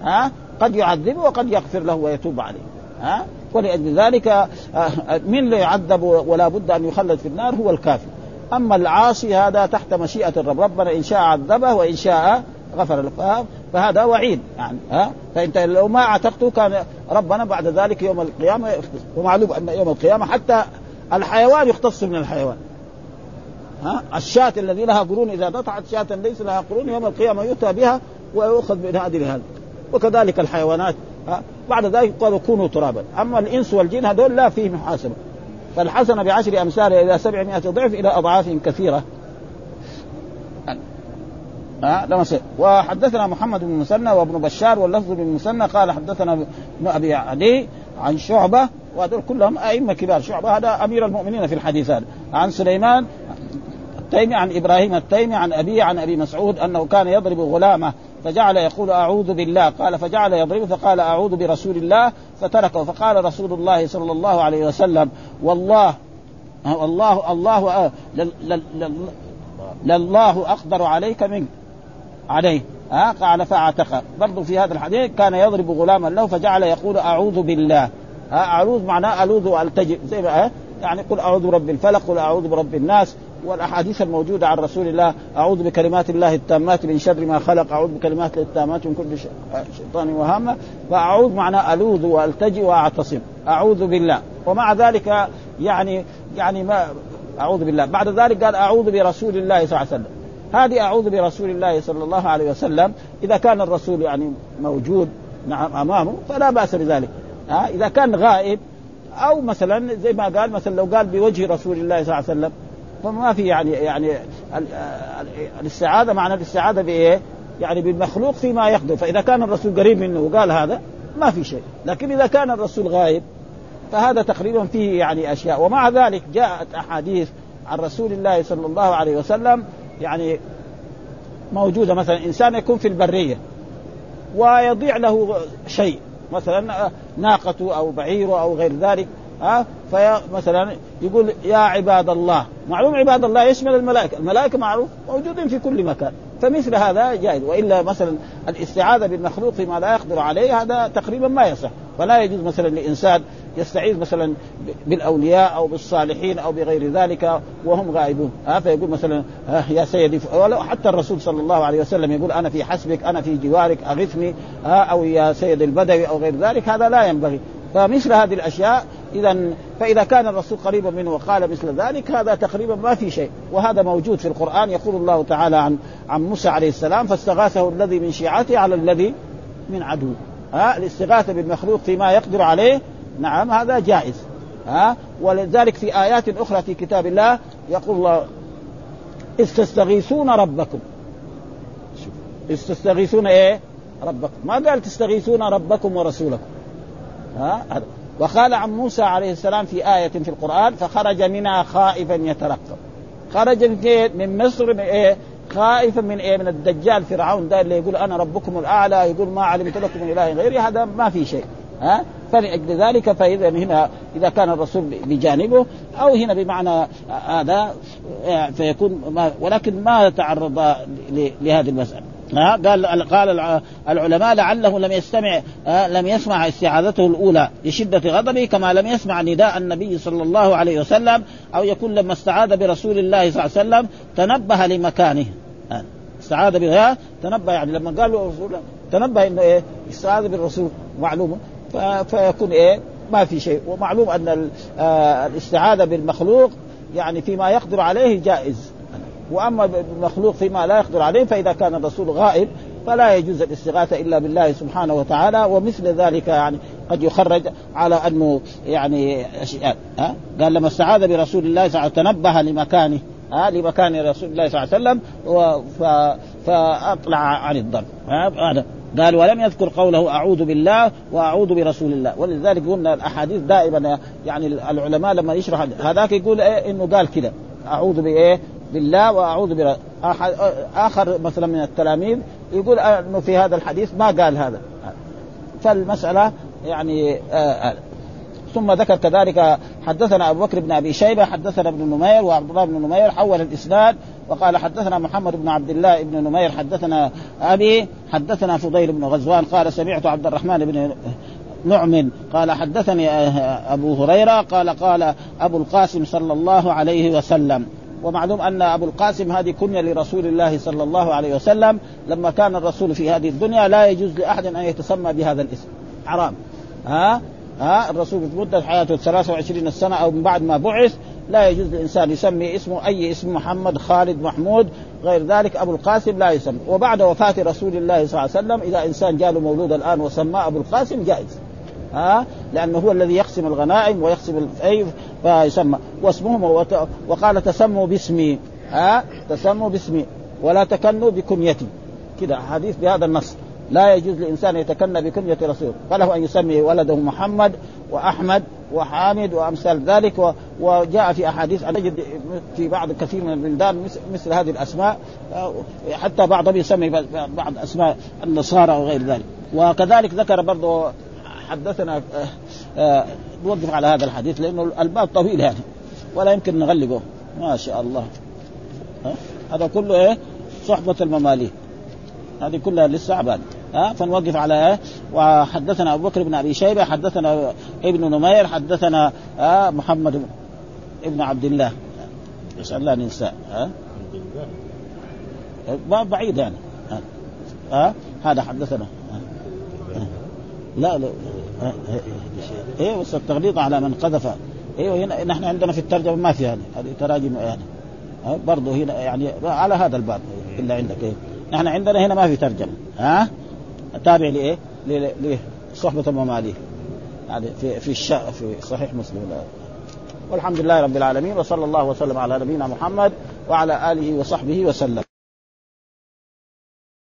ها؟ قد يعذبه وقد يغفر له ويتوب عليه. ها؟ ولأجل ذلك آه، من لا يعذب ولا بد أن يخلد في النار هو الكافر. أما العاصي هذا تحت مشيئة الرب. ربنا إن شاء عذبه وإن شاء غفر له. فهذا وعيد. يعني ها؟ فانت لو ما اعتقته كان ربنا بعد ذلك يوم القيامة ومعلوم أن يوم القيامة حتى الحيوان يختص من الحيوان. ها؟ الشاة الذي لها قرون إذا نطعت شاة ليس لها قرون يوم القيامة يؤتى بها ويؤخذ من هذه لهذا وكذلك الحيوانات ها؟ بعد ذلك قالوا كونوا ترابا. أما الإنس والجن هذول لا فيه محاسبه فالحسنة بعشر امثالها إلى 700 ضعف إلى أضعاف كثيرة. ها؟ لما وحدثنا محمد بن مسنى وابن بشار واللفظ بن مسنى قال حدثنا ابن أبي عدي عن شعبه وهذول كلهم ائمه كبار شعبه هذا امير المؤمنين في الحديث هذا عن سليمان التيمي عن إبراهيم التيمي عن ابي عن ابي مسعود انه كان يضرب غلامه فجعل يقول اعوذ بالله قال فجعل يضربه فقال اعوذ برسول الله فتركه فقال رسول الله صلى الله عليه وسلم والله والله الله لله أقدر عليك منك عليه ها قال فاعتق. برضو في هذا الحديث كان يضرب غلاما له فجعل يقول أعوذ بالله. ها أعوذ معناه ألوذ وألتجئ. زي ما يعني قل أعوذ برب الفلق قل أعوذ برب الناس. والأحاديث الموجودة عن رسول الله أعوذ بكلمات الله التامات من شر ما خلق أعوذ بكلمات التامات من كل شيطان وهامة. فأعوذ معناه ألوذ وألتجئ وأعتصم. أعوذ بالله. ومع ذلك يعني يعني ما أعوذ بالله. بعد ذلك قال أعوذ برسول الله صلى الله عليه وسلم. هذه أعوذ برسول الله صلى الله عليه وسلم. إذا كان الرسول يعني موجود نعم أمامه فلا بأس بذلك. ها إذا كان غائب أو مثلا زي ما قال مثلا لو قال بوجه رسول الله صلى الله عليه وسلم فما في يعني يعني الاستعاذة معنى الاستعاذة بإيه؟ يعني بالمخلوق فيما يقدر فإذا كان الرسول قريب منه وقال هذا ما في شيء. لكن إذا كان الرسول غايب فهذا تقريبا فيه يعني أشياء. ومع ذلك جاءت أحاديث عن رسول الله صلى الله عليه وسلم يعني موجودة مثلا إنسان يكون في البرية ويضيع له شيء مثلا ناقته أو بعيره أو غير ذلك. ها؟ فمثلا يقول يا عباد الله معلوم عباد الله يشمل الملائكة، الملائكة معروف موجودين في كل مكان، فمثل هذا جائز. وإلا مثلا الاستعاذة بالمخلوق فيما لا يقدر عليه هذا تقريبا ما يصح، فلا يجوز مثلا لإنسان يستعيذ مثلا بالأولياء أو بالصالحين أو بغير ذلك وهم غائبون. ها؟ فيقول مثلا يا سيدي ولو حتى الرسول صلى الله عليه وسلم يقول أنا في حسبك أنا في جوارك أغثني ها أو يا سيد البدوي أو غير ذلك هذا لا ينبغي. فمثل هذه الأشياء إذا فإذا كان الرسول قريبا منه وقال مثل ذلك هذا تقريبا ما في شيء. وهذا موجود في القرآن يقول الله تعالى عن عن موسى عليه السلام فاستغاثه الذي من شيعته على الذي من عدو. ها الاستغاثة بالمخلوق فيما يقدر عليه نعم هذا جائز. ها ولذلك في آيات أخرى في كتاب الله يقول الله إذ تستغيثون ربكم. إذ تستغيثون إيه؟ ربكم. ما قال تستغيثون ربكم ورسولكم. ها وقال عن موسى عليه السلام في آية في القرآن فخرج منها خائفا يترقب خرج من مصر من إيه؟ خائفا من إيه؟ من الدجال فرعون ده اللي يقول أنا ربكم الأعلى يقول ما علمت لكم من إله غيري هذا ما في شيء. ها؟ فلأجل ذلك فإذا هنا إذا كان الرسول بجانبه أو هنا بمعنى هذا فيكون ما ولكن ما تعرض لهذه المسألة. ها قال قال العلماء لعله لم يستمع لم يسمع استعاذته الأولى لشدة غضبه كما لم يسمع نداء النبي صلى الله عليه وسلم أو يكون لما استعاذ برسول الله صلى الله عليه وسلم تنبه لمكانه. استعاذ بها تنبه يعني لما قال له رسول تنبه إنه إيه استعاذ بالرسول معلومه فيكون إيه ما في شيء. ومعلوم أن آه، الاستعاذة بالمخلوق يعني فيما يقدر عليه جائز. وأما بالمخلوق فيما لا يقدر عليه فإذا كان الرسول غائب فلا يجوز الاستغاثة إلا بالله سبحانه وتعالى ومثل ذلك يعني قد يخرج على أنه يعني أشياء. ها؟ قال لما استعاذ برسول الله صلى الله عليه وسلم تنبه لمكانه. ها؟ لمكان رسول الله صلى الله عليه وسلم فأطلع عن الضرب. هذا. قال ولم يذكر قوله أعوذ بالله وأعوذ برسول الله. ولذلك قلنا الأحاديث دائما يعني العلماء لما يشرح هذاك يقول إيه؟ إنه قال كذا أعوذ بإيه؟ بالله وأعوذ برب آخر مثلا من التلاميذ يقول إنه في هذا الحديث ما قال هذا. فالمسألة يعني آه ثم ذكر كذلك حدثنا أبو بكر بن أبي شيبة حدثنا ابن نمير وعبد الله بن نمير حول الإسناد وقال حدثنا محمد بن عبد الله بن نمير حدثنا أبي حدثنا فضيل بن غزوان قال سمعت عبد الرحمن بن نعم قال حدثني أبو هريرة قال قال أبو القاسم صلى الله عليه وسلم. ومعلوم أن أبو القاسم هذه كنية لرسول الله صلى الله عليه وسلم. لما كان الرسول في هذه الدنيا لا يجوز لأحد أن يتسمى بهذا الاسم. حرام. ها؟ ها؟ الرسول في مدة حياته 23 سنة أو من بعد ما بعث لا يجوز للانسان يسمي اسمه أي اسم محمد خالد محمود غير ذلك. أبو القاسم لا يسمى. وبعد وفاة رسول الله صلى الله عليه وسلم إذا إنسان جاء له مولود الآن وسماه أبو القاسم جائز. ها؟ لأنه هو الذي يقسم الغنائم ويقسم فيسمى واسمهم وقال تسموا باسمي. ها؟ تسموا باسمي. ولا تكنوا بكنيتي. كذا حديث بهذا النص. لا يجوز لإنسان يتكنى بكنية رسول. فله أن يسمي ولده محمد وأحمد وحامد وأمثال ذلك. وجاء في أحاديث نجد في بعض كثير من البلدان مثل هذه الأسماء. حتى بعضهم يسمي بعض أسماء النصارى وغير ذلك. وكذلك ذكر برضه حدثنا نوقف على هذا الحديث لأنه الباب طويل يعني ولا يمكن نغلقه ما شاء الله. هذا كله إيه؟ صحبة المماليك. هذه كلها لسه عباد. ها؟ فنوقف على إيه؟ وحدثنا أبو بكر بن أبي شيبة حدثنا ابن نمير حدثنا آه محمد ابن عبد الله. نسال الله ننسى ها؟ ما بعيد يعني. ها, ها؟ هذا حدثنا. لا لا. إيه بس التغليظ على من قذف. أيوه هنا نحن عندنا في الترجمة ما في هذه تراجم يعني. برضه هنا يعني على هذا الباب إلا عندك. إيه نحن عندنا هنا ما في ترجمة. ها؟ تابع لإيه؟ لصحبة المماليك. يعني في في الش... في صحيح مسلم. والحمد لله رب العالمين وصلى الله وسلم على نبينا محمد وعلى آله وصحبه وسلم.